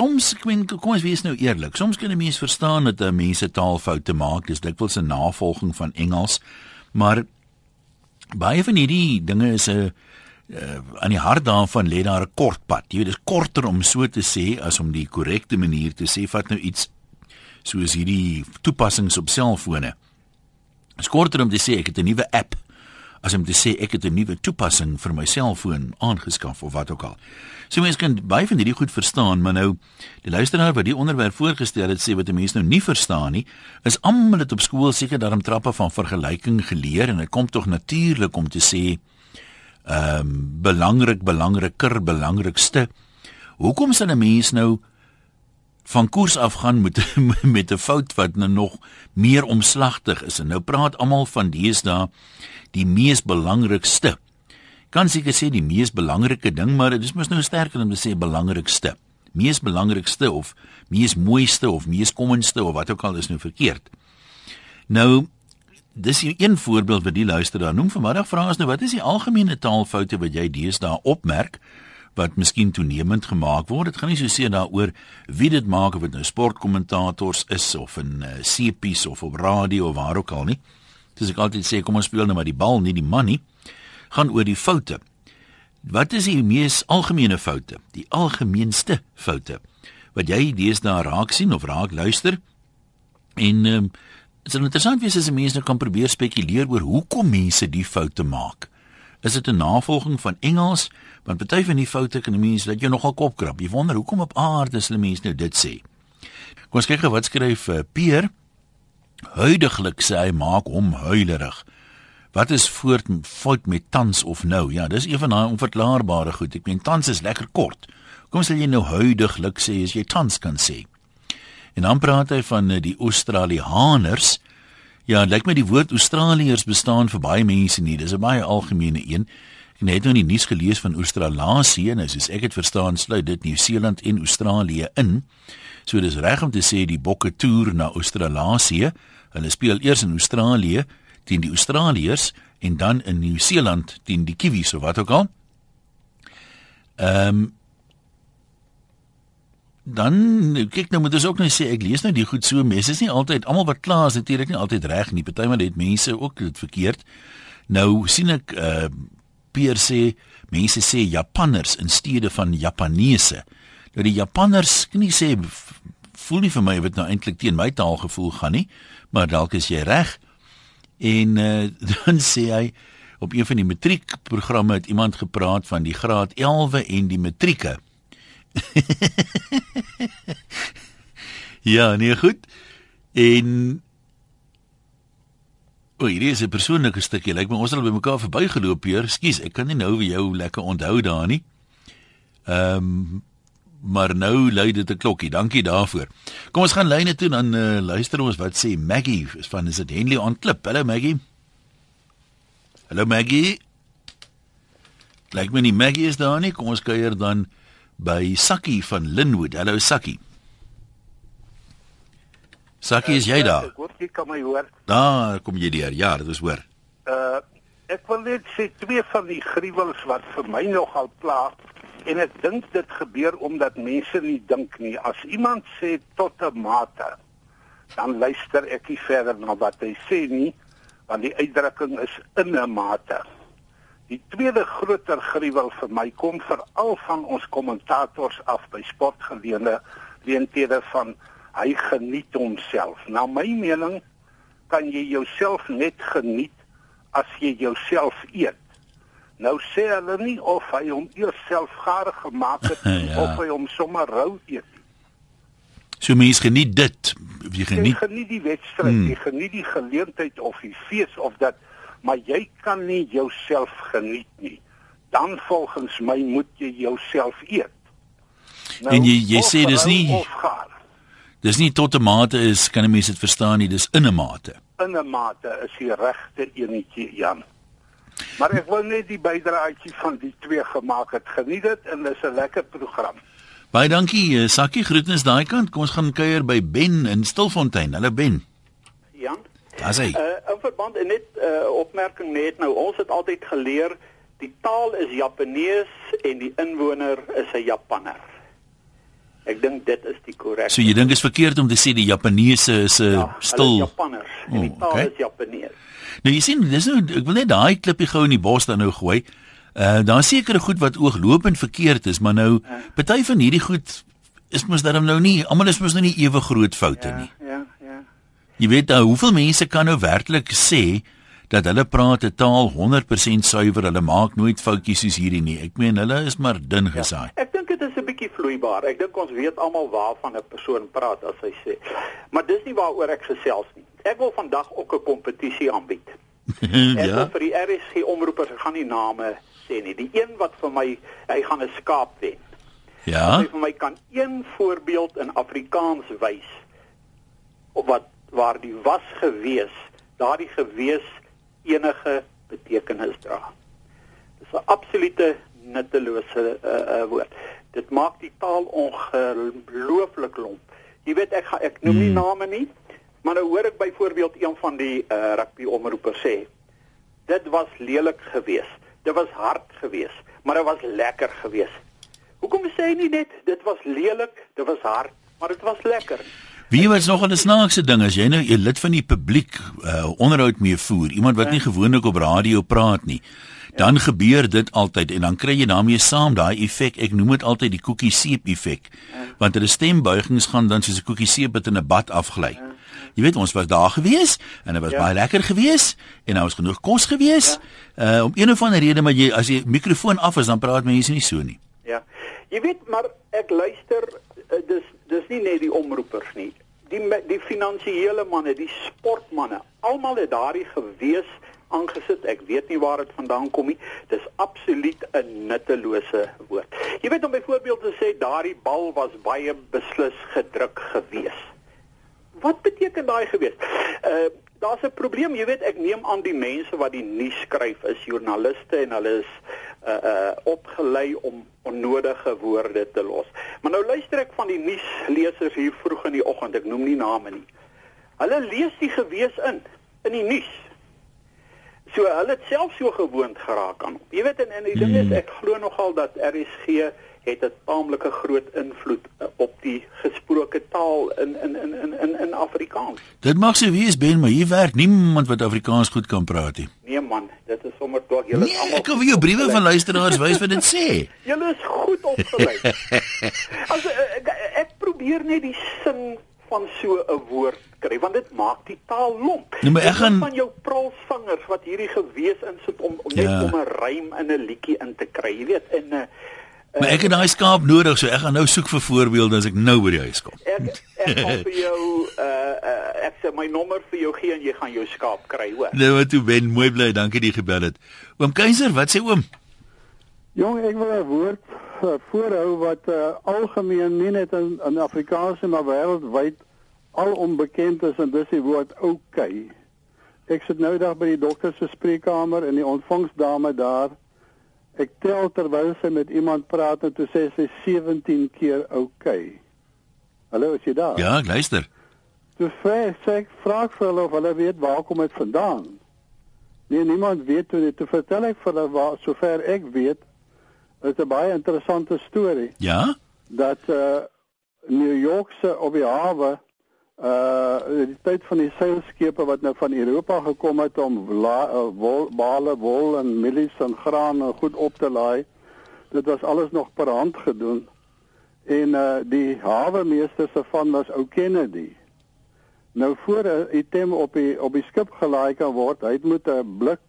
soms ek meen kom ons wees nou eerlik. Soms kan 'n mens verstaan dat 'n mens 'n taalfoute maak. Dis dikwels 'n navolging van Engels. Maar baie van hierdie dinge is 'n uh, aan die hart daarvan lê daar 'n kort pad. Jy weet, dit is korter om so te sê as om die korrekte manier te sê. Vat nou iets soos hierdie toepassings op selfone. Dit is korter om te sê ek het 'n nuwe app as om te sê ek het 'n nuwe toepassing vir my selfoon aangeskaf of wat ook al. So mense kan baie van hierdie goed verstaan, maar nou die luisteraar wat die onderwerp voorgestel het sê wat mense nou nie verstaan nie, is almal het op skool seker daarom trappe van vergelyking geleer en dit kom tog natuurlik om te sê ehm um, belangrik, belangriker, belangrikste. Hoekom sal 'n mens nou van koers af gaan met met 'n fout wat nou nog meer omslagtig is. En nou praat almal van deesdae die mees belangrikste. Kan seker sê die mees belangrike ding, maar dit is mos nou sterker om te sê belangrikste. Mees belangrikste of mees mooiste of mees kommenste of wat ook al is nou verkeerd. Nou dis een voorbeeld wat die luisteraar noem vanmiddag vra ons nou wat is die algemene taalfoute wat jy deesdae opmerk? Wat miskien toenemend gemaak word. Dit gaan nie so seer daaroor wie dit maak of dit nou sportkommentators is of in uh, CP's of op radio of waar ook al nie. Dis ek altyd sê kom ons speel nou maar die bal nie die man nie. Gaan oor die foute. Wat is die mees algemene foute? Die algemeenste foute wat jy deesdae raak sien of raak luister? En ehm um, dit is interessant wees as mense nou kan probeer spekuleer oor hoekom mense die foute maak. Is dit 'n navolging van Engels? Want party van die foute kan mense dat jy nogal kop krap. Jy wonder hoekom op aarde hulle mense nou dit sê. Kom ons kyk wat skryf uh, Peer. Huidiglik sê hy maak hom huilerig. Wat is voort fout met tans of nou? Ja, dis een van daai onverklaarbare goed. Ek meen tans is lekker kort. Kom sê jy nou huidiglik sê as jy tans kan sê. En dan praat hy van uh, die Australiërs. Ja, lyk my die woord Australiërs bestaan vir baie mense nie. Dis 'n baie algemene een. En het nou die nuus gelees van Australasie en soos ek dit verstaan, sluit dit Nieu-Seeland en Australië in. So dis reg om te sê die bokke toer na Australasie. Hulle speel eers in Australië teen die Australiërs en dan in Nieu-Seeland teen die Kiwis of wat ook al. Ehm um, dan kyk nou moet ons ook nou sê ek lees nou die goed so mense is nie altyd almal wat kla is natuurlik nie altyd reg nie partymal het mense ook dit verkeerd nou sien ek uh Pier sê mense sê Japanners in steede van Japaneese. Nou die Japanners kan nie sê voel nie vir my wat nou eintlik teen my taal gevoel gaan nie maar dalk is jy reg. En uh, dan sê hy op een van die matriekprogramme het iemand gepraat van die graad 11 en die matrieke. Ja, nee goed. En O, hier is 'n persoonlike stukkie. Lyk my ons het al by mekaar verbygeloop hier. Skus, ek kan nie nou vir jou lekker onthou daar nie. Ehm um, maar nou lui dit 'n klokkie. Dankie daarvoor. Kom ons gaan lyne toe dan uh, luister ons wat sê Maggie is van is dit Henley on Klip. Hallo Maggie. Hallo Maggie. Lyk my nie Maggie is daar nie. Kom ons kuier dan by Sakkie van Linwood. Hallo Sakkie. Sakkie, is jy daar? Ek hoor jy kan my hoor. Daar kom jy deur. Ja, dit is hoor. Uh ek wil net sê twee van die gruwels wat vir my nogal pla en ek dink dit gebeur omdat mense nie dink nie. As iemand sê tot 'n mate, dan luister ek nie verder na wat hy sê nie, want die uitdrukking is in 'n mate. Die tweede groter gruwel vir my kom veral van ons kommentators af by sportgeleende leenthede van hy geniet homself. Na my mening kan jy jouself net geniet as jy jouself eet. Nou sê hulle nie of hy hom eers self gaar gemaak het ja. of hy hom sommer rou eet. So mens geniet dit. Jy geniet jy geniet die wedstryd, hmm. jy geniet die geleentheid of die fees of dat maar jy kan nie jouself geniet nie. Dan volgens my moet jy jouself eet. Nou, en jy jy sê dis nie Dis nie tot 'n mate is kan 'n mens dit verstaan nie, dis in 'n mate. In 'n mate is die regte enetjie Jan. Maar ek wil net die bydraetjie van die twee gemaak het. Geniet dit en dis 'n lekker program. Baie dankie, eh, Sakkie groetnis daai kant. Kom ons gaan kuier by Ben in Stilfontein. Hallo Ben. As hy. Uh, in verband en net 'n uh, opmerking net nou, ons het altyd geleer die taal is Japanees en die inwoner is 'n Japanner. Ek dink dit is die korrekte. So jy dink is verkeerd om te sê die Japaneese is 'n uh, ja, stil Japanners. En die Oh, taal okay. is Japanees. Nou jy sien, dis nou ek wil net daai klippie gou in die bos dan nou gooi. Uh daar seker goed wat ooglopend verkeerd is, maar nou party van hierdie goed is mos daarom nou nie, almal is mos nou nie ewe groot foute Ja, nie. ja, ja. Jy weet nou, hoeveel mense kan nou werklik sê dat hulle praat 'n taal 100% suiwer, hulle maak nooit foutjies soos hierdie nie. Ek meen hulle is maar dun gesaai. Ek dink dit is 'n bietjie vloeibaar. Ek dink ons weet almal waarvan 'n persoon praat as hy sê. Maar dis nie waaroor ek gesels nie. Ek wil vandag ook 'n kompetisie aanbied. Ek wil ja. vir die RSG omroepers, gaan nie name sê nie. Die een wat vir my, hy gaan 'n skaap wen. Ja. Hy vir my kan een voorbeeld in Afrikaans wys of wat waar die was gewees, daardie gewees enige betekenis dra. Dis 'n absolute nuttelose uh, uh, woord. Dit maak die taal ongelooflik lomp. Jy weet ek ga, ek noem nie name nie, maar nou hoor ek byvoorbeeld een van die uh, rugby omroepers sê dit was lelik geweest. Dit was hard geweest, maar dit was lekker geweest. Hoekom sê hy nie net dit was lelik, dit was hard, maar dit was lekker? Wie was nog 'n snaakse ding as jy nou 'n lid van die publiek uh, onderhoud mee voer, iemand wat nie gewoonlik op radio praat nie. Dan gebeur dit altyd en dan kry jy daarmee saam daai effek. Ek noem dit altyd die koekie seep effek. Want hulle stembuigings gaan dan soos 'n koekie seep wat in 'n bad afgly. Jy weet ons was daar gewees en dit was Ja. baie lekker gewees en daar was genoeg kos gewees. Uh om een of ander rede maar jy as jy mikrofoon af is dan praat mense nie so nie. Ja. Jy weet maar ek luister uh, dis dis nie net die omroepers nie. Die die finansiële manne, die sportmanne, almal het daardie gewees aangesit. Ek weet nie waar dit vandaan kom nie. Dis absoluut 'n nuttelose woord. Jy weet om byvoorbeeld te sê daardie bal was baie beslis gedruk gewees. Wat beteken daai gewees? Uh daar's 'n probleem, jy weet, ek neem aan die mense wat die nuus skryf is joernaliste en hulle is uh uh opgelei om onnodige woorde te los. Maar nou luister ek van die nuuslesers hier vroeg in die oggend, ek noem nie name nie. Hulle lees die gewees in in die nuus. So hulle het self so gewoond geraak aan. Jy weet en, en die ding is ek glo nogal dat RSG het 'n taamlike groot invloed uh, op die gesproke taal in in in in in, in Afrikaans. Dit mag so wees Ben, maar hier werk niemand wat Afrikaans goed kan praat nie. Nee man, dit is sommer tog julle Nee, almal ek kan vir jou briewe van luisteraars wys wat dit sê. Julle is goed opgelei. As eh, ek, ek probeer net die sin van so 'n woord kry want dit maak die taal lomp. Nee, maar ek gaan- van jou prulsvingers wat hierdie gewees insit om, om net Ja. om 'n rym in 'n liedjie in te kry, jy weet. En uh, Maar ek het daai skaap nodig, so ek gaan nou soek vir voorbeelde as ek nou by die huis kom. ek ek gaan vir jou uh, uh ek sê my nommer vir jou gee en jy gaan jou skaap kry, hoor. Nou maar toe Ben, mooi bly, dankie dat jy gebel het. Oom Keiser, wat sê oom? Jong, ek wil 'n woord uh, voorhou wat uh, algemeen nie net in, in Afrikaans maar wêreldwyd al onbekend is en dis die woord okay. Ek sit nou dag by die dokter se spreekkamer en die ontvangsdame daar. Ek tel terwyl sy met iemand praat en toe sê sy 17 keer okay. Hallo, is jy daar? Ja, ek luister. Toe vra sê ek vra vir hulle of hulle weet waar kom dit vandaan. Nee, niemand weet toe nie. Toe vertel ek vir hulle waar sover ek weet is 'n baie interessante storie Ja? dat uh New York se op die hawe uh die tyd van die seilskepe wat nou van Europa gekom het om la, uh, wol, bale wol en mielies en graan en goed op te laai. Dit was alles nog per hand gedoen. En uh die hawemeester se van was ou Kennedy. Nou voor 'n item op die op die skip gelaai kan word, hy het met 'n blik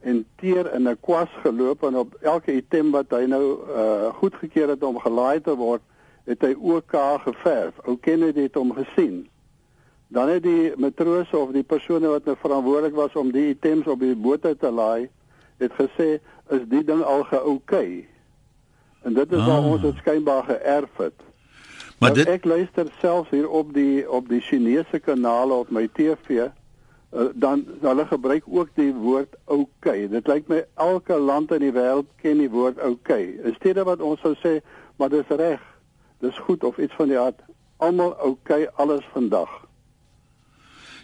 en teer in 'n kwas geloop en op elke item wat hy nou uh goedgekeur het om gelaai te word, het hy OK geverf. Ou Kennedy het hom gesien. Dan het die matrose of die persone wat nou verantwoordelik was om die items op die boot te laai, het gesê is die ding al ge-okay. En dit is Ah. waar ons dit skynbaar geërf het. Maar nou, dit ek luister selfs hier op die op die Chinese kanale op my TV uh, dan hulle gebruik ook die woord okay. Dit lyk my elke land in die wêreld ken die woord okay. In steede wat ons sou sê, maar dis reg. Dis goed of iets van die aard. Almal okay alles vandag.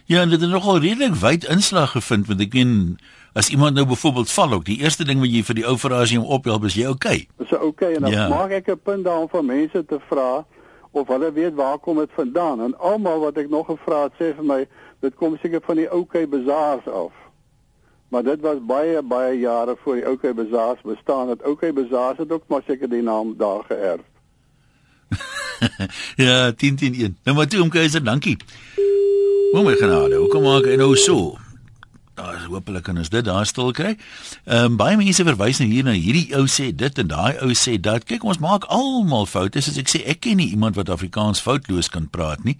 Ja, en dit het nogal redelik wyd inslag gevind want ek meen as iemand nou byvoorbeeld val ook, die eerste ding wat jy vir die ou vra as jy hom ophelp is jy okay. Dis okay en dan Ja. ja. maak ek 'n punt daarom vir mense te vra of hulle weet waar kom dit vandaan en almal wat ek nog gevra het sê vir my dit kom seker van die OK Bazaars af. Maar dit was baie baie jare voor die OK Bazaars bestaan. Dat OK Bazaars het ook maar seker die naam daar geërf. ja, 101. Nou maar toe om keiser, dankie. Hoe my genade, hoekom maak hy nou so? Daar is hopelik kan ons dit daar stil kry. Ehm um, baie mense verwys nou hier na hierdie ou sê dit en daai ou sê dat. Kyk, ons maak almal foute. Soos ek sê, ek ken nie iemand wat Afrikaans foutloos kan praat nie.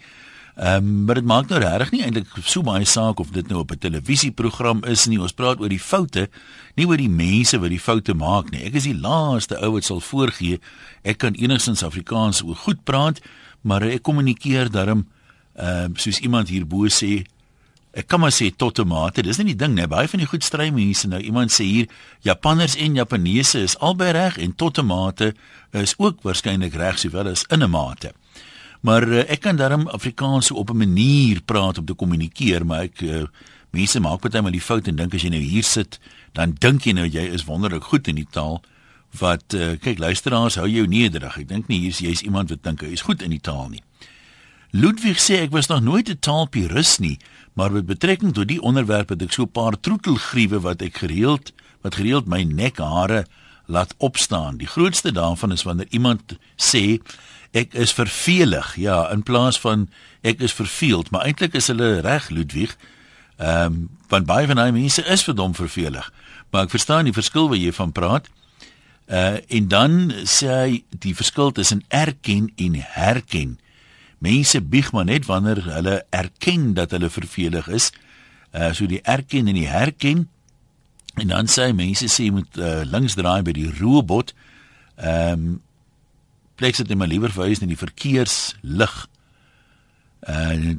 Ehm um, maar dit maak nou regtig nie eintlik so baie saak of dit nou op 'n televisieprogram is nie. Ons praat oor die foute, nie oor die mense wat die foute maak nie. Ek is die laaste ou wat sal voorgee ek kan enigstens Afrikaans goed praat, maar ek kommunikeer daarom ehm um, soos iemand hierbo sê Ek kan maar sê tot tomate, dis nie die ding nie. Baie van die goed stry mense nou. Iemand sê hier Japanners en Japaneese is albei reg en tot tomate is ook waarskynlik reg sowel as in 'n mate. Maar uh, ek kan darm Afrikaans op 'n manier praat om te kommunikeer, maar ek uh, mense maak baie maal die fout en dink as jy nou hier sit, dan dink jy nou jy is wonderlik goed in die taal. Wat uh, kyk luisteraars hou jou nederig. Ek dink nie hier's jy's iemand wat dink hy is goed in die taal nie. Ludwig sê ek was nog nooit 'n taalpurist nie, maar met betrekking tot die onderwerp het ek so 'n paar troetelgriewe wat ek gereeld wat gereeld my nekhare laat opstaan. Die grootste daarvan is wanneer iemand sê ek is vervelig. Ja, in plaas van ek is verveeld, maar eintlik is hulle reg Ludwig. Ehm um, want baie van daai mense is verdom vervelig. Maar ek verstaan die verskil wat jy van praat. Uh en dan sê hy die verskil tussen erken en herken. Mense bieg maar net wanneer hulle erken dat hulle vervelig is. Uh so die erken en die herken. En dan sê mense sê jy moet uh, links draai by die robot. Ehm um, plek net maar liewer verwys na die verkeerslig. En uh,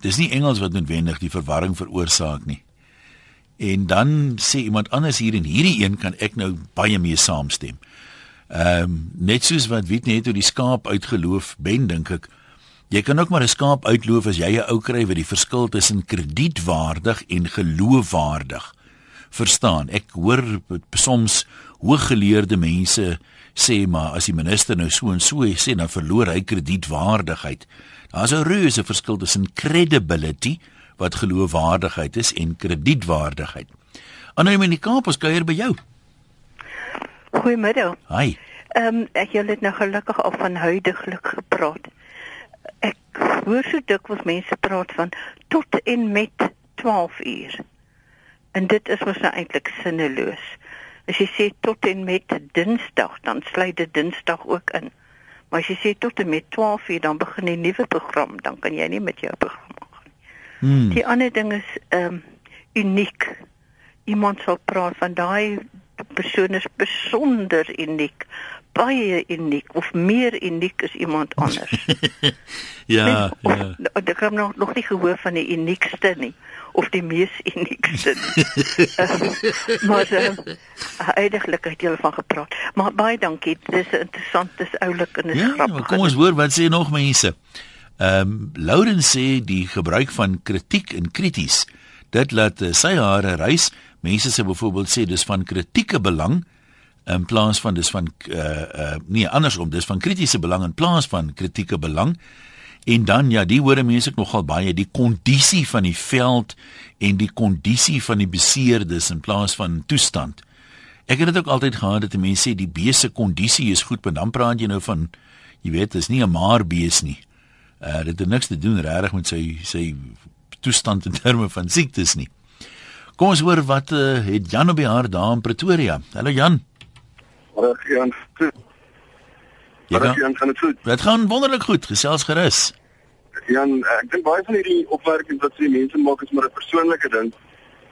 dis nie Engels wat noodwendig die verwarring veroorsaak nie. En dan sê iemand anders hier en hierdie een kan ek nou baie mee saamstem. Ehm um, net soos wat weet net hoe die skaap uitgeloof ben dink ek. Jy kan ook maar 'n skaap uitloof as jy 'n ou kry wat die verskil tussen kredietwaardig en geloofwaardig verstaan. Ek hoor soms hooggeleerde mense sê maar as die minister nou so en so sê dan verloor hy kredietwaardigheid. Daar's 'n reuse verskil tussen credibility wat geloofwaardigheid is en kredietwaardigheid. Anoniem in die Kaap ons kuier by jou. Goeiemiddag. Hi. Ehm um, ek het nou gelukkig al van huidiglik gepraat. Ek hoor so dikwels mense praat van tot en met 12 uur. En dit is mos nou eintlik sinneloos. As jy sê tot en met Dinsdag, dan sluit dit Dinsdag ook in. Maar as jy sê tot en met 12:00 dan begin 'n nuwe program, dan kan jy nie met jou program gaan. Hmm. Die ander ding is ehm um, uniek. Iemand sal praat van daai persoon is besonder uniek baie uniek of meer uniek as iemand anders. ja, of, ja. Ek het nog nog nie gehoor van die uniekste nie of die mees uniekste. uh, maar eintlik uh, het jy van gepraat. Maar baie dankie. Dis interessant, dis oulik en is ja, grappig. Kom ons hoor wat sê nog mense. Ehm um, Lauren sê die gebruik van kritiek en krities dit laat uh, sy hare rys. Mense sê byvoorbeeld sê dis van kritieke belang in plaas van dis van uh uh nee andersom dis van kritiese belang in plaas van kritieke belang. En dan ja die hoor mense ook nogal baie die kondisie van die veld en die kondisie van die beseerdes in plaas van toestand. Ek het dit ook altyd gehad dat mense sê die beeste kondisie is goed maar dan praat jy nou van jy weet dis nie 'n maar bees nie. Uh dit het niks te doen regtig met sy sy toestand in terme van siektes nie kom ons hoor wat uh, het Jan op die haar daar in Pretoria hallo Jan Reg Jan. Ja, Jan, gaan dit goed? Dit gaan wonderlik goed, gesels gerus. Jan, ek dink baie van hierdie opmerkings wat sê mense maak is maar 'n persoonlike ding.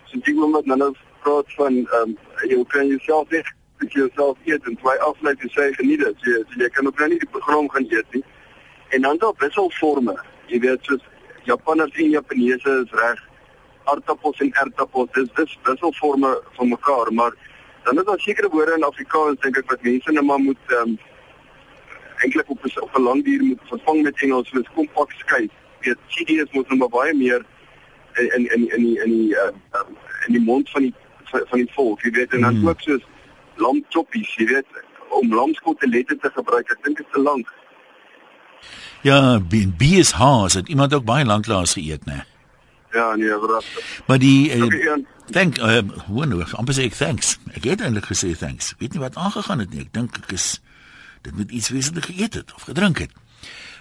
So die oomblik nou nou praat van ehm um, jy kan jouself net ek jouself eet en twee aflei en sê geniet dit. Jy, jy kan ook nou nie die program gaan eet nie. En dan daar wisselforme. Jy weet soos Japanners en Japaneese is reg. Aardappels en ertappels, dis dis wisselforme van mekaar, maar dan is daar sekere woorde in Afrikaans dink ek wat mense net maar moet ehm um, eintlik op 'n op 'n lang duur moet vervang met Engels soos kompak skei. Weet CD's moet nou baie meer in in in in die in die uh, in die mond van die van die volk, jy weet en dan hmm. ook soos lamchoppies, jy weet om lamskottelette te gebruik. Ek dink dit is te lank. Ja, B is haas, het iemand ook baie lank laas geëet, né? Ja, nee, wragtig. Maar die uh, Okay, thank uh, hoe nou, amper sê ek thanks. Ek het eintlik gesê thanks. Weet nie wat aangegaan het nie. Ek dink ek is dit moet iets wees wat ek geëet het of gedrink het.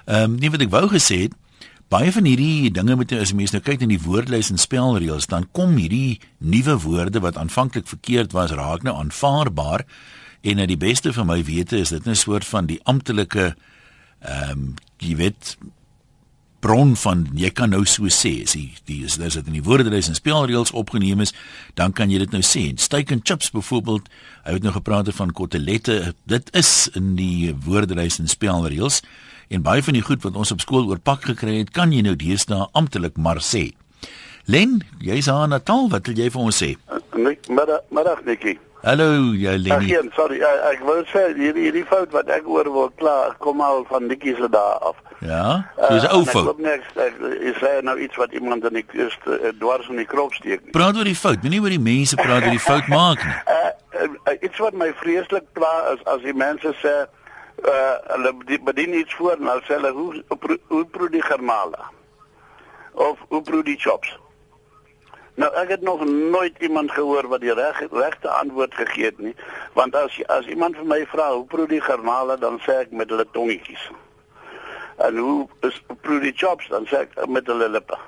Ehm um, nie wat ek wou gesê het Baie van hierdie dinge moet as mense nou kyk in die woordlys en spelreëls, dan kom hierdie nuwe woorde wat aanvanklik verkeerd was, raak nou aanvaarbaar. En nou die beste vir my wete is dit 'n soort van die amptelike ehm um, jy weet bron van jy kan nou so sê as die die is dis dit in die woordelys en spelreëls opgeneem is dan kan jy dit nou sê. Steak and chips byvoorbeeld hy het nou gepraat van kotelette dit is in die woordelys en spelreëls en baie van die goed wat ons op skool oorpak gekry het kan jy nou deesdae amptelik maar sê Len jy's aan Natal wat wil jy vir ons sê Nik, middag, middag Nikkie. Hallo jy Ag Lenny nee, sorry, ek, ek wou sê hierdie hierdie fout wat ek oor wil kla, kom al van Nikkie se dae af. ja dis 'n Eh, ou en Ek fout loop niks, ek is sê nou iets wat iemand in die eerste uh, dwars in die krop steek. nie. praat oor die fout moenie oor die mense praat oor die fout maak nie Uh, uh, iets wat my vreeslik pla is as die mense sê uh hulle bedien- iets voor en hulle sê hulle hoe hoe pro- hoe proe die garnale of hoe proe die chops. Nou ek het nog nooit iemand gehoor wat die reg regte antwoord gegee het nie, want as as iemand vir my vra hoe proe die garnale dan sê ek met hulle tongetjies. En hoe is proe die chops dan sê ek met hulle lippe.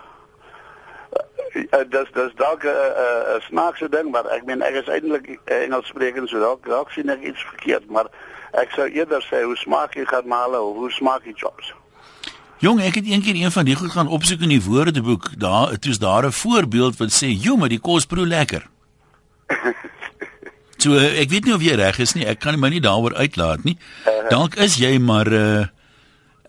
Uh, dis dis dalk 'n uh, uh, snaakse ding maar ek meen ek is eintlik Engels sprekend so dalk dalk sien ek iets verkeerd maar ek sou eerder sê hoe smaak die garnale of hoe smaak die chops Jong, ek het eendag een van die goed gaan opsoek in die woordeboek. Daar toets daar 'n voorbeeld wat sê, "Jo, maar die kos proe lekker." So ek weet nie of jy reg is nie. Ek kan my nie daaroor uitlaat nie. Dalk is jy maar uh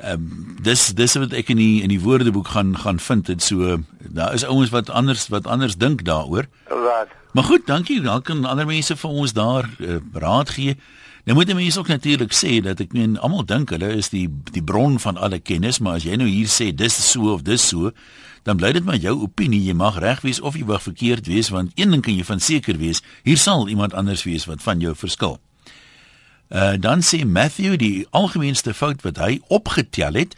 um, dis dis wat ek in die in die woordeboek gaan gaan vind dit so daar is ouens wat anders wat anders dink daaroor. Right. Maar goed, dankie. Dan kan ander mense vir ons daar uh, raad gee. Nou moet mense ook natuurlik sê dat ek meen almal dink hulle is die die bron van alle kennis, maar as jy nou hier sê dis so of dis so, dan bly dit maar jou opinie. Jy mag reg wees of jy mag verkeerd wees, want een ding kan jy van seker wees, hier sal iemand anders wees wat van jou verskil. Uh dan sê Matthew die algemeenste fout wat hy opgetel het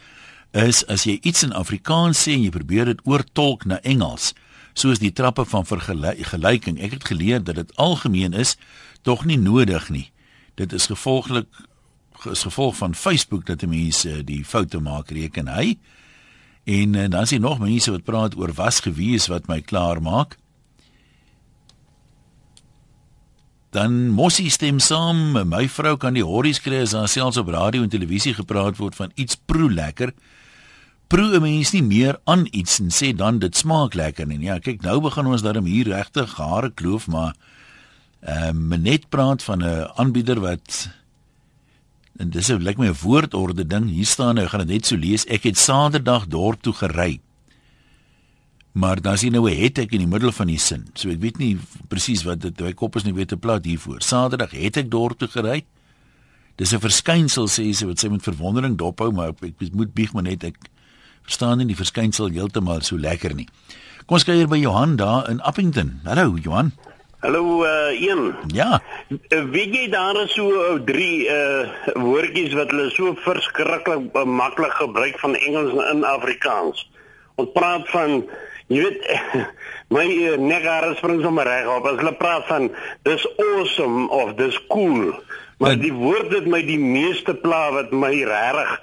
is as jy iets in Afrikaans sê en jy probeer dit oortolk na Engels, soos die trappe van vergelyking. Ek het geleer dat dit algemeen is, tog nie nodig nie. Dit is gevolglik is gevolg van Facebook dat mense die foute maak, reken hy. En uh, dan is daar nog mense wat praat oor was gewees wat my klaar maak. Dan Mossie stem saam, my vrou kan die horries kry as daar selfs op radio en televisie gepraat word van iets proe lekker. Proe 'n mens nie meer aan iets en sê dan dit smaak lekker nie. Ja, kyk nou begin ons daarom hier regtig hare kloof, maar ehm uh, net praat van 'n aanbieder wat en dis 'n lyk my 'n woordorde ding. Hier staan nou, ek gaan dit net so lees. Ek het Saterdag dorp toe gery. Maar dan sien nou het ek in die middel van die sin. So ek weet nie presies wat dit my kop is nie weet te plat hiervoor. Saterdag het ek dorp toe gery. Dis 'n verskynsel sê sy wat sy met verwondering dophou, maar ek, ek moet bieg maar net ek verstaan nie die verskynsel heeltemal so lekker nie. Kom ons kyk hier by Johan daar in Appington. Hallo Johan. Hallo uh een. Ja. Uh, weet jy daar is so uh, drie uh woordjies wat hulle so verskriklik uh, maklik gebruik van Engels in Afrikaans. Ons praat van jy weet my uh, neghare spring sommer reg op as hulle praat van dis awesome of dis cool. Maar die woord het my die meeste pla wat my regtig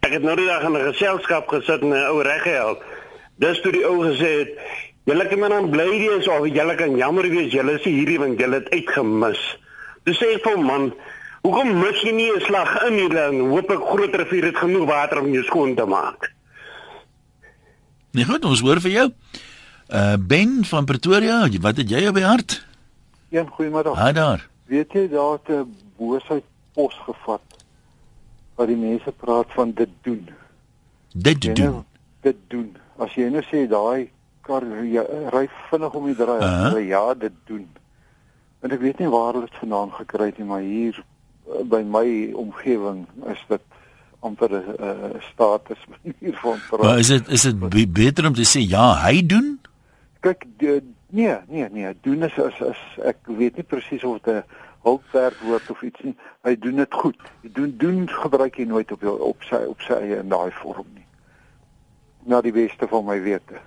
Ek het nou die dag in 'n geselskap gesit en 'n ou reggeheld. Dis toe die ou gesê het Julle kan maar dan bly wees of julle kan jammer wees julle is hierdie want julle het uitgemis. Dis sê ek vir hom, man, hoekom mis jy nie 'n slag in nie dan hoop ek groot rivier het genoeg water om jou skoon te maak. Nee goed, ons hoor vir jou. Uh Ben van Pretoria, wat het jy op die hart? Een goeiemiddag. Ha daar. Weet jy daar het 'n boosheid pos gevat wat die mense praat van dit doen. Dit doen. nou, Dit doen. As jy nou sê daai kar jy, ry vinnig om die draai, uh ja, dit doen. En ek weet nie waar hulle dit vandaan gekry het nie, maar hier uh, by my omgewing is dit amper 'n uh, status manier van praat. Maar is dit is dit be beter om te sê ja, hy doen? Kyk, die, nee, nee, nee, doen is is, is ek weet nie presies of dit 'n hulpwerkwoord of iets nie. Hy doen dit goed. Hy doen doen gebruik hy nooit op jou op sy op sy eie in daai vorm nie. Na die beste van my wete.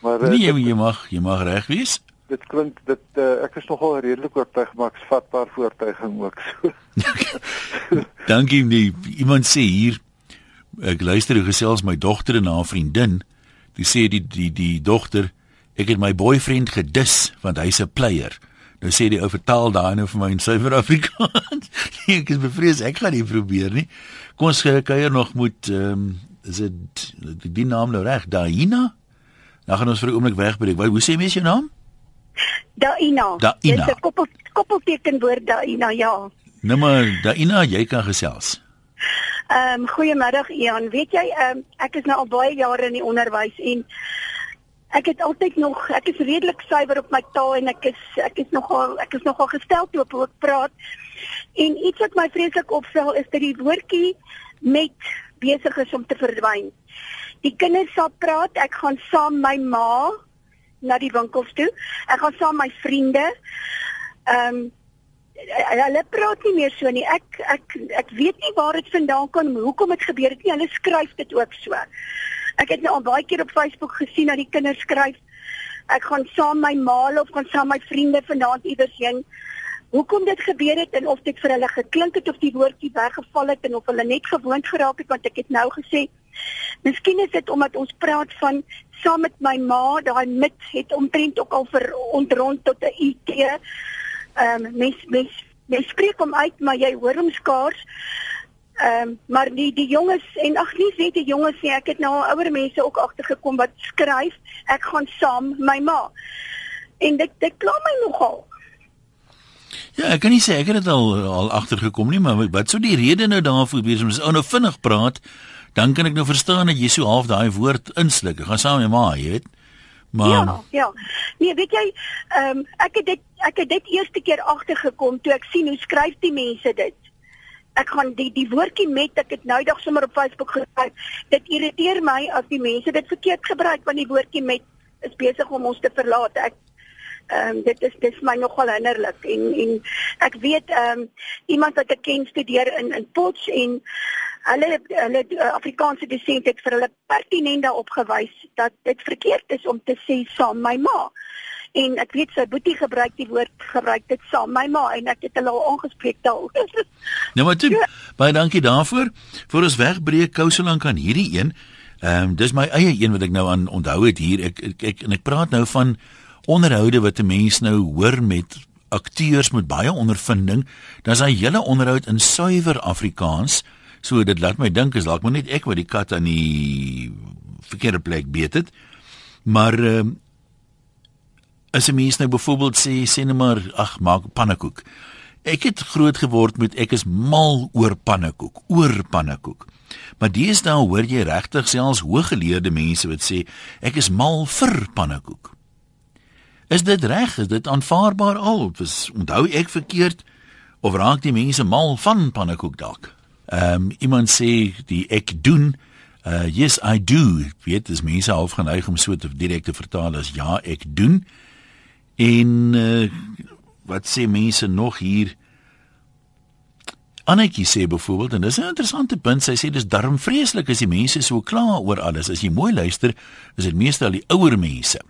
Maar nee, jy, jy mag jy mag reg wees. Dit klink dit uh, ek is nogal redelik oortuig maar ek's vatbaar voortuiging ook so. Dankie nie. Iemand sê hier ek luister hoe gesels my dogter en haar vriendin. Dis sê die die die dogter ek het my boyfriend gedis want hy's 'n player. Nou sê die ou vertaal daai nou vir my in Suid-Afrikaans. nee, ek is bevrees ek gaan nie probeer nie. Kom ons kuier nog moet ehm um, is dit die, die naam nou reg? Daina? Dan gaan ons vir 'n oomblik wegbreek. Wat hoe sê mens jou naam? Daina. Daina. Dis 'n koppel koppelteken woord Daina, ja. Nou maar Daina, jy kan gesels. Ehm um, goeiemiddag Ian. Weet jy ehm um, ek is nou al baie jare in die onderwys en ek het altyd nog ek is redelik suiwer op my taal en ek is ek is nogal ek is nogal gestel toe op hoe ek praat. En iets wat my vreeslik opval is dat die woordjie met besig is om te verdwyn. Die kinders sal praat, ek gaan saam my ma na die winkels toe. Ek gaan saam my vriende. Ehm um, hulle praat nie meer so nie. Ek ek ek weet nie waar dit vandaan kom, hoekom dit gebeur het nie. Hulle skryf dit ook so. Ek het nou al baie keer op Facebook gesien dat die kinders skryf ek gaan saam my ma of gaan saam my vriende vanaand iewers heen. Hoekom dit gebeur het en of dit vir hulle geklink het of die woordjie weggeval het en of hulle net gewoond geraak het want ek het nou gesê Miskien is dit omdat ons praat van saam met my ma, daai mit het omtrent ook al vir ontrond tot 'n IT. Ehm um, mens mens mens spreek hom uit, maar jy hoor hom skaars. Ehm um, maar die die jonges en ag nee, weet die jonges sê ek het nou al ouer mense ook agtergekom wat skryf ek gaan saam my ma. En dit dit kla my nogal. Ja, ek kan nie sê ek het dit al al agtergekom nie, maar wat sou die rede nou daarvoor wees om as ou nou vinnig praat? Dan kan ek nou verstaan dat jy so half daai woord insluk. Ek gaan saam met my jy weet. Maar Ja, ja. Nee, weet jy, ehm um, ek het dit ek het dit eerste keer agtergekom toe ek sien hoe skryf die mense dit. Ek gaan die die woordjie met ek het nou dag sommer op Facebook geskryf. Dit irriteer my as die mense dit verkeerd gebruik want die woordjie met is besig om ons te verlaat. Ek ehm um, dit is dis my nogal hinderlik en en ek weet ehm um, iemand wat ek ken studeer in in Potch en hulle hulle uh, Afrikaanse dosent het vir hulle pertinent daarop gewys dat dit verkeerd is om te sê saam my ma. En ek weet sy boetie gebruik die woord gebruik dit saam my ma en ek het hulle al aangespreek daaroor. nou maar toe. Ja. Baie dankie daarvoor. Vir ons wegbreek kou so lank aan hierdie een. Ehm um, dis my eie een wat ek nou aan onthou het hier. Ek ek, ek en ek praat nou van onderhoude wat 'n mens nou hoor met akteurs met baie ondervinding. Dan is hy hele onderhoud in suiwer Afrikaans. So dit laat my dink is dalk maar net ek wat die kat aan die verkeerde plek beet het. Maar ehm uh, as 'n mens nou byvoorbeeld sê sê net maar ag maak pannekoek. Ek het groot geword met ek is mal oor pannekoek, oor pannekoek. Maar deesdae hoor jy regtig selfs hooggeleerde mense wat sê ek is mal vir pannekoek. Is dit reg? Is dit aanvaarbaar al? Is onthou ek verkeerd of raak die mense mal van pannekoek dalk? Ehm um, iemand sê die ek doen uh yes I do. Weet dis mense half geneig om so te direk te vertaal as ja ek doen. En uh wat sê mense nog hier? Annetjie sê byvoorbeeld en dis 'n interessante punt. Sy sê dis darm vreeslik as die mense so kla oor alles. As jy mooi luister, is dit meestal die ouer mense.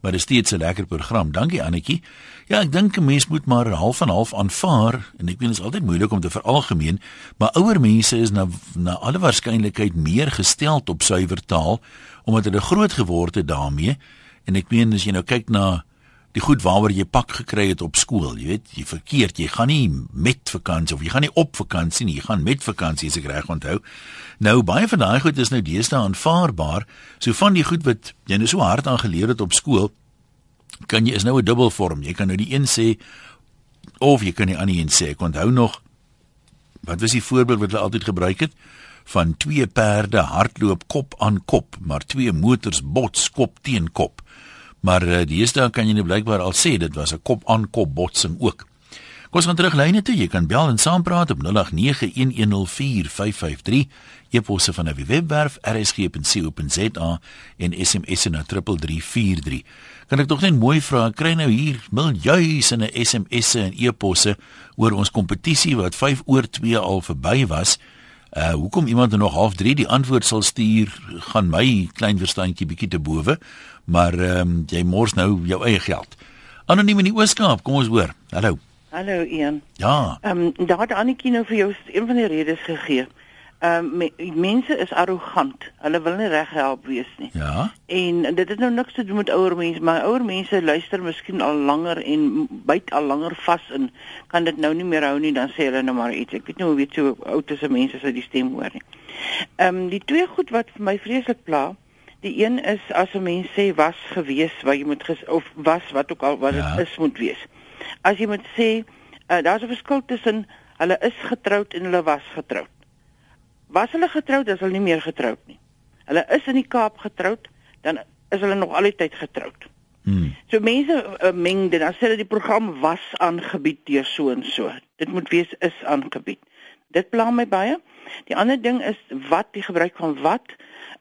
Maar dit is steeds 'n lekker program. Dankie Annetjie. Ja, ek dink 'n mens moet maar half en half aanvaar en ek weet dit is altyd moeilik om te veralgemeen, maar ouer mense is na na alle waarskynlikheid meer gesteld op suiwer taal omdat hulle groot geword het daarmee. En ek meen as jy nou kyk na die goed waaroor jy pak gekry het op skool, jy weet, jy verkeerd, jy gaan nie met vakansie of jy gaan nie op vakansie nie, jy gaan met vakansie as ek reg onthou. Nou baie van daai goed is nou deesdae aanvaarbaar. So van die goed wat jy nou so hard aan geleer het op skool, kan jy is nou 'n dubbelvorm. Jy kan nou die een sê of jy kan die ander een sê. Ek onthou nog wat was die voorbeeld wat hulle altyd gebruik het van twee perde hardloop kop aan kop, maar twee motors bots kop teen kop. Maar uh, die eerste kan jy nou blykbaar al sê dit was 'n kop aan kop botsing ook. Kom ons gaan terug lyne toe. Jy kan bel en saampraat op 0891104553. E-posse van 'n webwerf rsg.co.za en SMS na 3343. Kan ek tog net mooi vra, kry nou hier miljoene SMS'e en e-posse oor ons kompetisie wat 5 oor 2 al verby was. Uh hoekom iemand nog half 3 die antwoord sal stuur, gaan my klein verstandjie bietjie te bowe, maar ehm um, jy mors nou jou eie geld. Anoniem in die Ooskaap, kom ons hoor. Hallo. Hallo Ian. Ja. Ehm um, daar het Annetjie nou vir jou een van die redes gegee. Ehm um, me, mense is arrogant. Hulle wil nie reg help wees nie. Ja. En dit het nou niks te doen met ouer mense, maar ouer mense luister miskien al langer en byt al langer vas in kan dit nou nie meer hou nie, dan sê hulle nou maar iets. Ek weet nie hoe weet so oud is mense as die stem hoor nie. Ehm um, die twee goed wat vir my vreeslik pla, die een is as 'n mens sê was gewees wat jy moet ges, of was wat ook al wat dit ja. is moet wees as jy moet sê uh, daar's 'n verskil tussen hulle is getroud en hulle was getroud. Was hulle getroud, is hulle nie meer getroud nie. Hulle is in die Kaap getroud, dan is hulle nog altyd getroud. Hmm. So mense uh, meng dit, dan sê hulle die program was aangebied deur so en so. Dit moet wees is aangebied. Dit pla my baie. Die ander ding is wat die gebruik van wat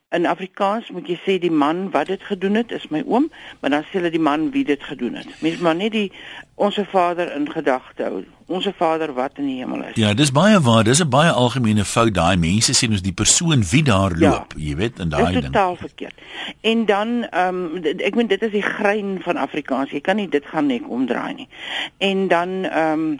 in Afrikaans moet jy sê die man wat dit gedoen het is my oom, maar dan sê hulle die man wie dit gedoen het. Mens maar net die onsse Vader in gedagte hou. Onsse Vader wat in die hemel is. Ja, dis baie waar. Dis 'n baie algemene fout daai mense sê ons die persoon wie daar ja, loop, jy weet, in daai ding. Dit is totaal verkeerd. En dan ehm um, ek meen dit is die grein van Afrikaans. Jy kan nie dit gaan net omdraai nie. En dan ehm um,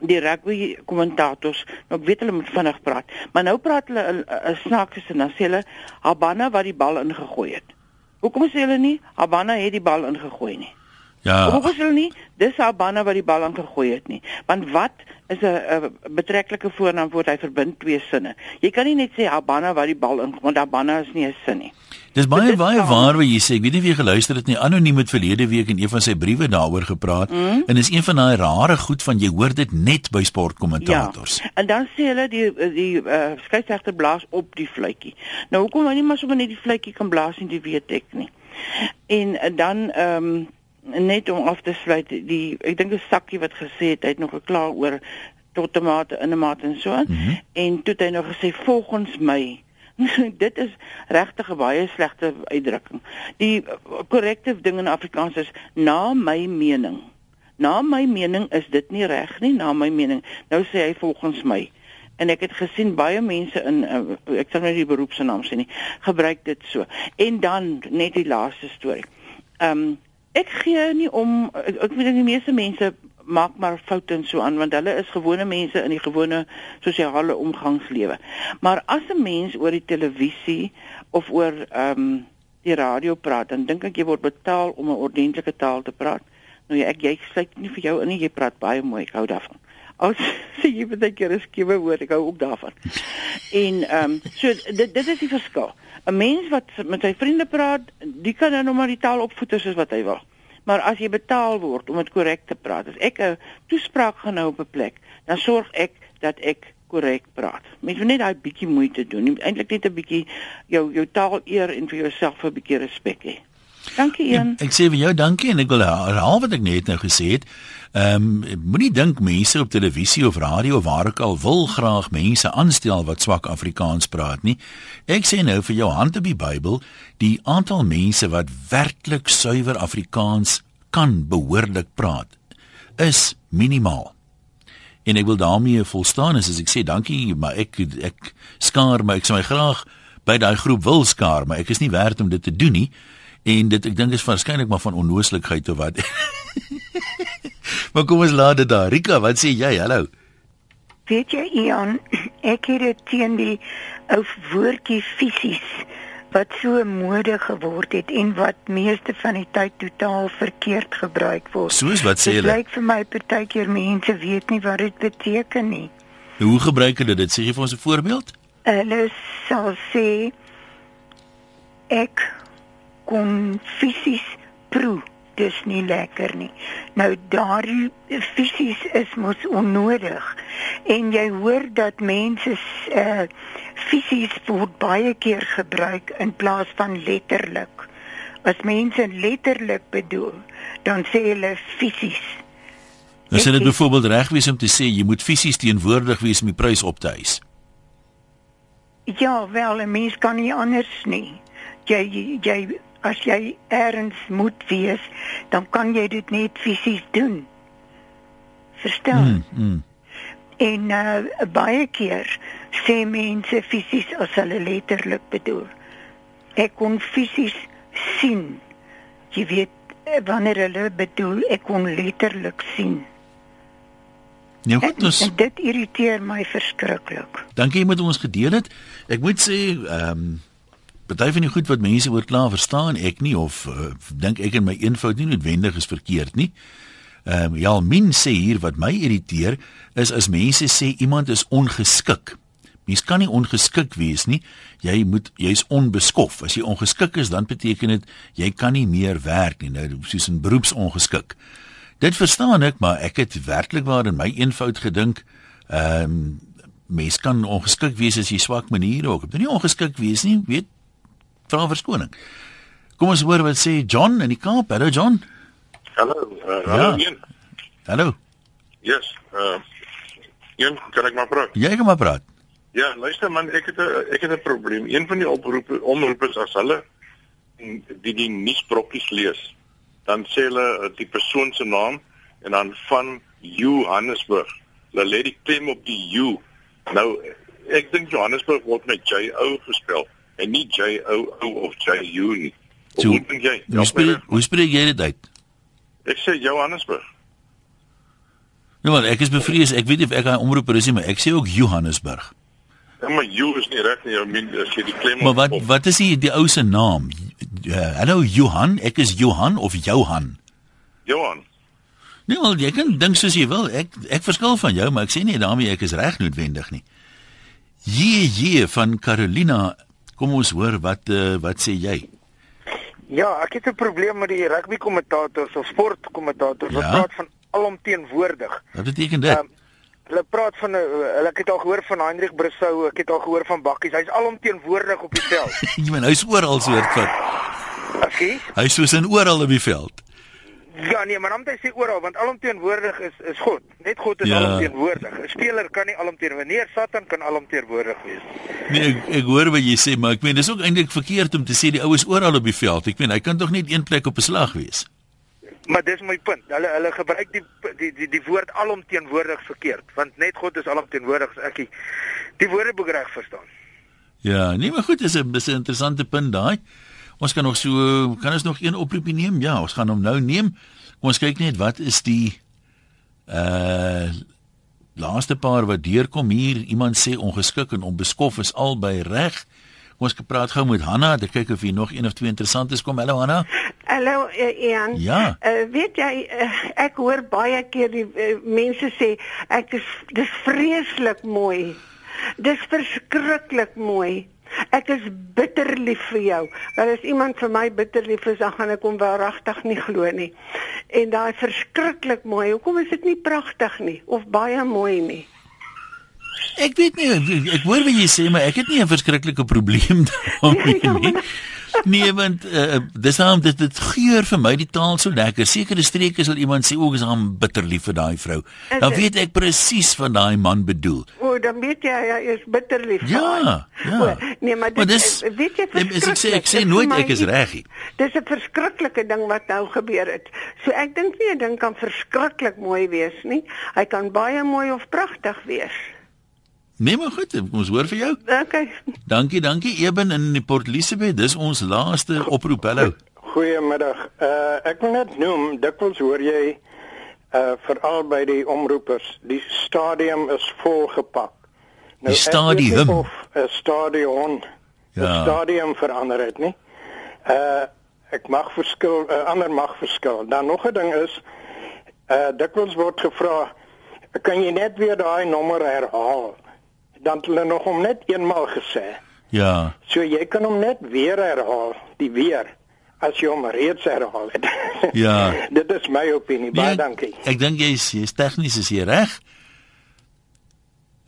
die rugby kommentators, nou ek weet hulle moet vinnig praat, maar nou praat hulle 'n snaakse sin, dan sê hulle Habana wat die bal ingegooi het. Hoekom sê hulle nie Habana het die bal ingegooi nie? Ja. Hoekom sê hulle nie dis Habana wat die bal ingegooi het nie? Want wat is 'n betreklike voornaamwoord hy verbind twee sinne. Jy kan nie net sê Habana wat die bal in, want Habana is nie 'n sin nie. Dis baie baie waar wat jy sê. Ek weet nie of jy geluister het nie. Anoniem het verlede week in een van sy briewe daaroor gepraat mm. en is een van daai rare goed van jy hoor dit net by sportkommentators. Ja. En dan sê hulle die die uh, skeieregter blaas op die fluitjie. Nou hoekom hy nie maar sommer net die fluitjie kan blaas nie, dit weet ek nie. En, en dan ehm um, net om af te sluit die ek dink 'n sakkie wat gesê het hy het nog gekla oor tot tomate in 'n mate en so mm -hmm. en toe het hy nog gesê volgens my dit is regtig 'n baie slegte uitdrukking. Die korrekte ding in Afrikaans is na my mening. Na my mening is dit nie reg nie, na my mening. Nou sê hy volgens my. En ek het gesien baie mense in uh, ek sal nou nie die beroep se naam sê nie, gebruik dit so. En dan net die laaste storie. Ehm um, ek gee nie om ek, ek weet die meeste mense maak maar foute en so aan want hulle is gewone mense in die gewone sosiale omgangslewe. Maar as 'n mens oor die televisie of oor ehm um, die radio praat, dan dink ek jy word betaal om 'n ordentlike taal te praat. Nou ja, ek jy sluit nie vir jou in nie, jy praat baie mooi, ek hou daarvan. As sê jy baie keer is skiewe woord, ek hou ook daarvan. En ehm um, so dit dit is die verskil. 'n Mens wat met sy vriende praat, die kan nou maar die taal opvoed soos wat hy wil. Maar as jy betaal word om dit korrek te praat, as ek 'n toespraak gaan hou op 'n plek, dan sorg ek dat ek korrek praat. Mens moet net daai bietjie moeite doen. Eintlik net 'n bietjie jou jou taal eer en vir jouself 'n bietjie respek hê. Dankie Ian. Ek, ek sê vir jou dankie en ek wil herhaal wat ek net nou gesê het. Ehm um, moenie dink mense op televisie of radio of waar ook al wil graag mense aanstel wat swak Afrikaans praat nie. Ek sê nou vir jou hand op die Bybel, die aantal mense wat werklik suiwer Afrikaans kan behoorlik praat is minimaal. En ek wil daarmee volstaan as ek sê dankie, maar ek ek skaar my ek sê my graag by daai groep wil skaar, maar ek is nie werd om dit te doen nie. En dit ek dink is waarskynlik maar van onnooslikheid of wat. maar kom ons laat dit daar. Rika, wat sê jy? Hallo. Weet jy Ian, ek het dit teen die ou woordjie fisies wat so mode geword het en wat meeste van die tyd totaal verkeerd gebruik word. Soos wat sê hulle? Dit lyk vir my partykeer mense weet nie wat dit beteken nie. Hoe gebruik hulle dit? Sê jy vir ons 'n voorbeeld? Hulle sal sê ek kon fisies proe dis nie lekker nie. Nou daardie fisies is mos onnodig. En jy hoor dat mense uh fisies word baie keer gebruik in plaas van letterlik. As mense letterlik bedoel, dan sê hulle fisies. Nou sê dit het- byvoorbeeld reg wees om te sê jy moet fisies teenwoordig wees om die prys op te eis. Ja, wel, 'n mens kan nie anders nie. Jy jy as jy ergens moet wees, dan kan jy dit net fisies doen. Verstaan? Mm, mm. En uh, baie keer sê mense fisies as hulle letterlik bedoel. Ek kon fisies sien. Jy weet eh, wanneer hulle bedoel ek kon letterlik sien. Nou goed, ons En dit irriteer my verskriklik. dankie jy met ons gedeel het. Ek moet sê, ehm um, party van die goed wat mense oor klaar verstaan ek nie of uh, dink ek in my eenvoud nie noodwendig is verkeerd nie. Ehm um, ja, min sê hier wat my irriteer is as mense sê iemand is ongeskik. Mens kan nie ongeskik wees nie. Jy moet jy's onbeskof. As jy ongeskik is, dan beteken dit jy kan nie meer werk nie. Nou soos 'n beroepsongeskik. Dit verstaan ek, maar ek het werklik waar in my eenvoud gedink, ehm um, mens kan ongeskik wees as jy swak maniere ook. Jy moet nie ongeskik wees nie, weet vra verskoning. Kom ons hoor wat sê John in die Kaap. Hallo John. Hallo, uh, Ja. hallo Ian. Hallo. Yes, uh Ian, kan ek maar praat? Jy kan maar praat. Ja, luister man, ek het 'n ek het 'n probleem. Een van die oproepe omroepers as hulle die die nuusbrokkies lees, dan sê hulle uh, die persoon se naam en dan van Johannesburg. Hulle lê die klem op die U. Nou ek dink Johannesburg word met J O gespel en nie J O O of J U nie. So, Hoe dink jy? Hoe spreek hoe spreek jy dit uit? Ek sê Johannesburg. Nou maar ek is bevrees, ek weet nie of ek daai omroeper is nie, maar ek sê ook Johannesburg. Ja, maar U is nie reg nie. Jy min as jy die klem Maar wat op- wat is die die ou se naam? Uh, hallo Johan, ek is Johan of Johan? Johan. Nee, wel jy kan dink soos jy wil. Ek ek verskil van jou, maar ek sê nie daarmee ek is reg noodwendig nie. Jee van Carolina. Kom ons hoor wat uh, wat sê jy? Ja, ek het 'n probleem met die rugby kommentators of sportkommentators wat Ja? praat van alomteenwoordig. Wat beteken dit? Ehm, Hulle praat van 'n hulle ek het al gehoor van Hendrik Brissou, ek het al gehoor van Bakkies. Hy's alomteenwoordig op die veld. jy meen hy's oral soort van. Askies? Hy's soos in oral op die veld. Ja nee, maar dan moet hy sê oral want alomteenwoordig is is God. Net God is Ja. alomteenwoordig. 'n Speler kan nie alomteenwoordig. Nee, Satan kan alomteenwoordig wees. Nee, ek, ek hoor wat jy sê, maar ek meen dis ook eintlik verkeerd om te sê die ou is oral op die veld. Ek meen hy kan tog net een plek op 'n slag wees. Maar dis my punt. Hulle hulle gebruik die die die, die woord alomteenwoordig verkeerd, want net God is alomteenwoordig ek die, die woordeboek reg verstaan. Ja, nee, maar goed, dis 'n dis 'n interessante punt daai. Ons kan nog so kan ons nog een oproepie neem? Ja, ons gaan hom nou neem. Kom ons kyk net wat is die uh laaste paar wat deurkom hier. Iemand sê ongeskik en onbeskof is albei reg. Kom ons praat gou met Hanna, te kyk of hier nog een of twee interessant is kom. Hallo Hanna. Hallo uh, Ian. Ja. Uh, weet jy uh, ek hoor baie keer die uh, mense sê ek is dis vreeslik mooi. Dis verskriklik mooi. Ek is bitter lief vir jou. Want as iemand vir my bitter lief is, dan gaan ek hom wel regtig nie glo nie. En daai verskriklik mooi. Hoekom is dit nie pragtig nie of baie mooi nie? Ek weet nie, ek, hoor wat jy sê, maar ek het nie 'n verskriklike probleem daarmee nie. Nee, want uh, dis hom dit dit geur vir my die taal so lekker. Sekere streke sal iemand sê o, is hom bitter lief vir daai vrou. Is Dan weet ek presies wat daai man bedoel. O, dan weet jy hy is bitter lief. vir Ja, ja. O, nee, maar dit Maar dis- weet jy Nee, as ek sê- ek sê nooit vir ek is reg nie. Dis 'n verskriklike ding wat nou gebeur het. So ek dink nie 'n ding kan verskriklik mooi wees nie. Hy kan baie mooi of pragtig wees. Nee, maar goed, kom ons hoor vir jou. Okay. Dankie, dankie Eben in die Port Elizabeth. Dis ons laaste oproep. Hallo. Goeiemiddag. Uh ek wil net noem, dikwels hoor jy uh veral by die omroepers, die stadium is volgepak. Die ek weet stadium? Of 'n stadion. Ja. Ja. stadium verander het nie. Uh ek mag verskil, uh, ander mag verskil. Dan nog 'n ding is uh dikwels word gevra, kan jy net weer daai nommer herhaal? Dan het hulle nog hom net eenmal gesê. Ja. So jy kan hom net weer herhaal, die weer as jy hom reeds herhaal het. Ja. Dit is my opinie. Baie Nee, dankie. Ek dink jy's jy's tegnies is jy reg.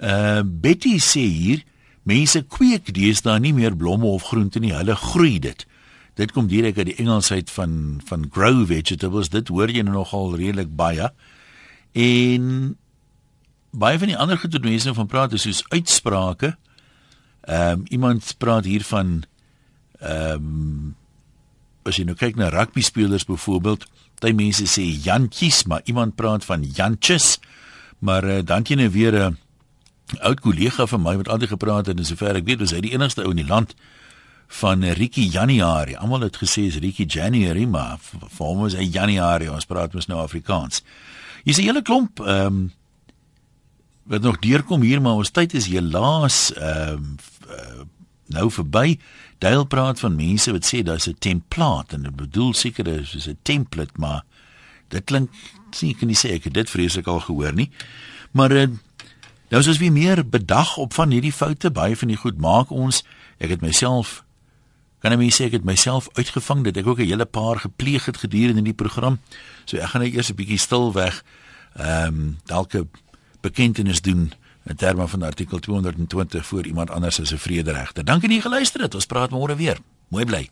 Uh Betty sê hier, mense kweek deesdae nie meer blomme of groente nie, hulle groei dit. Dit kom direk uit die Engelsheid van van grow vegetables. Dit hoor jy nou nogal redelik baie. En baie van die ander goed wat mense nou van praat is soos uitsprake. Ehm um, iemand praat hier van ehm um, as jy nou kyk na rugby spelers byvoorbeeld, baie mense sê jantjies, maar iemand praat van jantjies. Maar uh, dan jy nou weer 'n uh, oud kollega van my wat altyd gepraat het en sover ek weet, was hy die enigste ou in die land van Ricky January. Almal het gesê is Ricky January, maar vir hom is hy January. Ons praat mos nou Afrikaans. Hier's 'n hele klomp ehm um, wat nog deurkom hier, maar ons tyd is helaas ehm um, uh, nou verby. Dale praat van mense wat sê daar's 'n template en dit bedoel seker is is 'n template, maar dit klink sien ek nie sê ek het dit vreeslik al gehoor nie. Maar uh, nou is ons weer meer bedag op van hierdie foute. Baie van die goed maak ons. Ek het myself kan ek sê ek het myself uitgevang dat ek ook 'n hele paar gepleeg het gedurende die program. So ek gaan nou eers 'n bietjie stil weg. Ehm um, dalk 'n bekentenis doen in terme van artikel 220 voor iemand anders as 'n vrederegter. Dankie dat jy geluister het. Ons praat môre weer. Mooi bly.